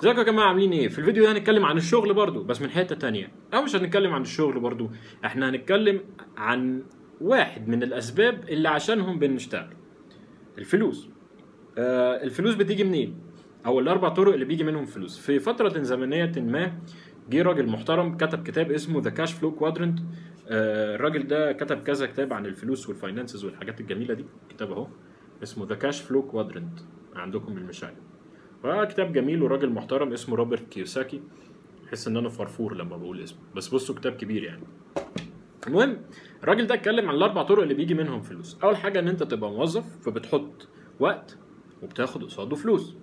ازيكم يا جماعة عاملين إيه. في الفيديو ده هنتكلم عن الشغل برضو بس من حتة تانية. أو مش هنتكلم عن الشغل برضو إحنا هنتكلم عن واحد من الأسباب اللي عشانهم بنشتغل. الفلوس. آه الفلوس بتيجي منين؟ أو الأربع طرق اللي بيجي منهم فلوس. في فترة زمنية ما جه راجل محترم كتب كتاب اسمه The Cashflow Quadrant الراجل ده كتب كذا كتاب عن الفلوس وال finances والحاجات الجميلة دي. كتاب أهو. اسمه The Cashflow Quadrant عندكم المشاهد كتاب جميل وراجل محترم اسمه روبرت كيوساكي. احس إن أنا فرفور لما بقول اسمه. بس بصوا كتاب كبير يعني. المهم الراجل ده اتكلم عن الأربع طرق اللي بيجي منهم فلوس. أول حاجة إن أنت تبقى موظف فبتحط وقت وبتاخد قصاده فلوس.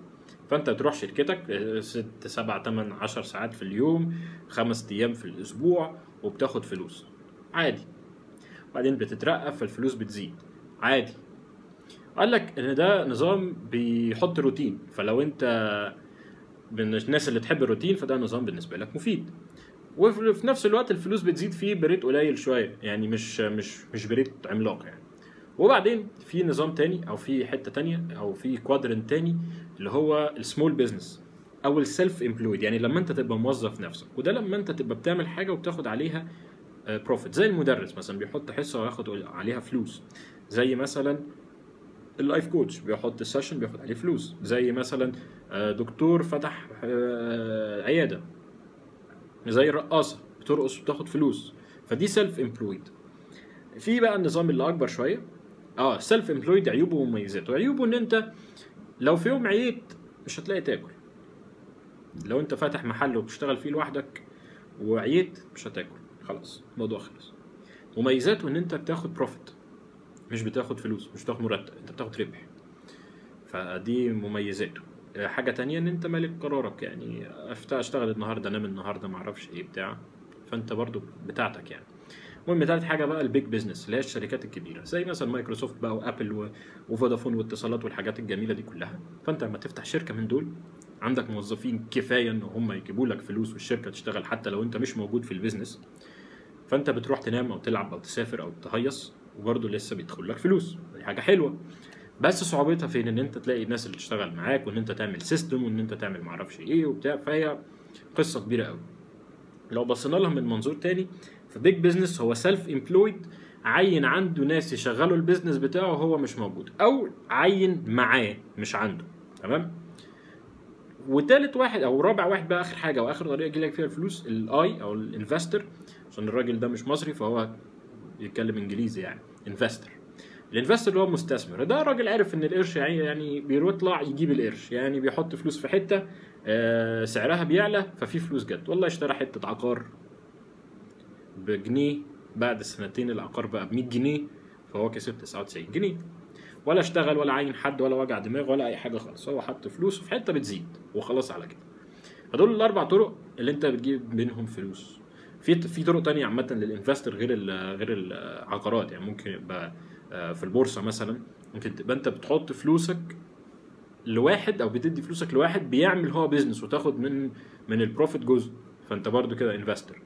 فأنت تروح شركتك آه، ست سبع تمن عشر ساعات في اليوم خمس أيام في الأسبوع وبتاخد فلوس. عادي. بعدين بتترقى فالفلوس بتزيد. عادي. قال لك إن ده نظام بيحط روتين فلو أنت من الناس اللي تحب الروتين فده نظام بالنسبة لك مفيد. وفي نفس الوقت الفلوس بتزيد فيه rate قليل شوية يعني مش مش مش ب rate عملاق يعني. وبعدين في نظام تاني أو في حتة تانية أو في quadrant تاني اللي هو ال small business أو ال self-employed يعني لما أنت تبقى موظف نفسك. وده لما أنت تبقى بتعمل حاجة وبتاخد عليها profit زي المدرس مثلا بيحط حصة وياخد عليها فلوس. زي مثلا ال life coach بيحط ال session بياخد عليه فلوس. زي مثلا آه، دكتور فتح آه، عيادة. زي الرقاصه بترقص وبتاخد فلوس. فدي self-employed في بقى النظام اللي أكبر شوية. آه self-employed عيوبه ومميزاته. عيوبه إن أنت لو في يوم عييت مش هتلاقي تاكل. لو أنت فاتح محل وبتشتغل فيه لوحدك وعييت مش هتاكل. خلاص الموضوع خلص. مميزاته إن أنت بتاخد profit مش بتاخد فلوس مش بتاخد مرتب انت بتاخد ربح. فدي مميزاته. آه، حاجة تانية إن أنت مالك قرارك يعني اشتغل النهاردة انام النهاردة معرفش إيه بتاع فأنت برضو بتاعتك يعني. المهم تالت حاجة بقى ال big business اللي هي الشركات الكبيرة زي مثلا مايكروسوفت بقى وأبل وفودافون واتصالات والحاجات الجميلة دي كلها. فأنت لما تفتح شركة من دول عندك موظفين كفاية إن هم يجيبوا لك فلوس والشركة تشتغل حتى لو أنت مش موجود في ال business. فأنت بتروح تنام أو تلعب أو تسافر أو تهيص وبرضه لسه بيدخل لك فلوس. دي حاجة حلوة. بس صعوبتها فين؟ إن أنت تلاقي الناس اللي تشتغل معاك وإن أنت تعمل system وإن أنت تعمل معرفش إيه وبتاع. فهي قصة كبيرة قوي لو بصينا لها من منظور تاني ف big business هو self-employed عين عنده ناس يشغلوا ال business بتاعه وهو مش موجود. أو عين معاه مش عنده. تمام؟ وتالت واحد أو رابع واحد بقى آخر حاجة وآخر طريقة يجي لك فيها الفلوس ال I أو ال investor عشان الراجل ده مش مصري فهو بيتكلم انجليزي يعني. investor ال investor اللي هو مستثمر. ده راجل عارف إن القرش يعني يعني بيطلع يجيب القرش. يعني بيحط فلوس في حتة آه، سعرها بيعلى ففي فلوس جت. والله اشترى حتة عقار بجنيه. بعد سنتين العقار بقى ب 100 جنيه فهو كسب 99 جنيه. ولا اشتغل ولا عين حد ولا وجع دماغ ولا أي حاجة خالص. هو حط فلوسه في حتة بتزيد وخلاص على كده. فدول الأربع طرق اللي أنت بتجيب منهم فلوس. في في طرق تانية عامة لل investor غير ال غير العقارات. يعني ممكن يبقى آه، في البورصة مثلا ممكن تبقى أنت بتحط فلوسك لواحد أو بتدي فلوسك لواحد بيعمل هو بيزنس وتاخد من من ال profit جزء. فأنت برضو كده investor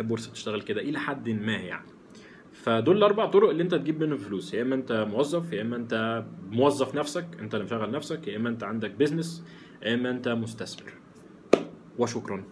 البورصة تشتغل كده إلى حد ما يعني. فدول الأربع طرق اللي أنت تجيب منهم فلوس. يا إما أنت موظف يا إما أنت موظف نفسك أنت اللي مشغل نفسك يا إما أنت عندك بيزنس يا إما أنت مستثمر. وشكرا.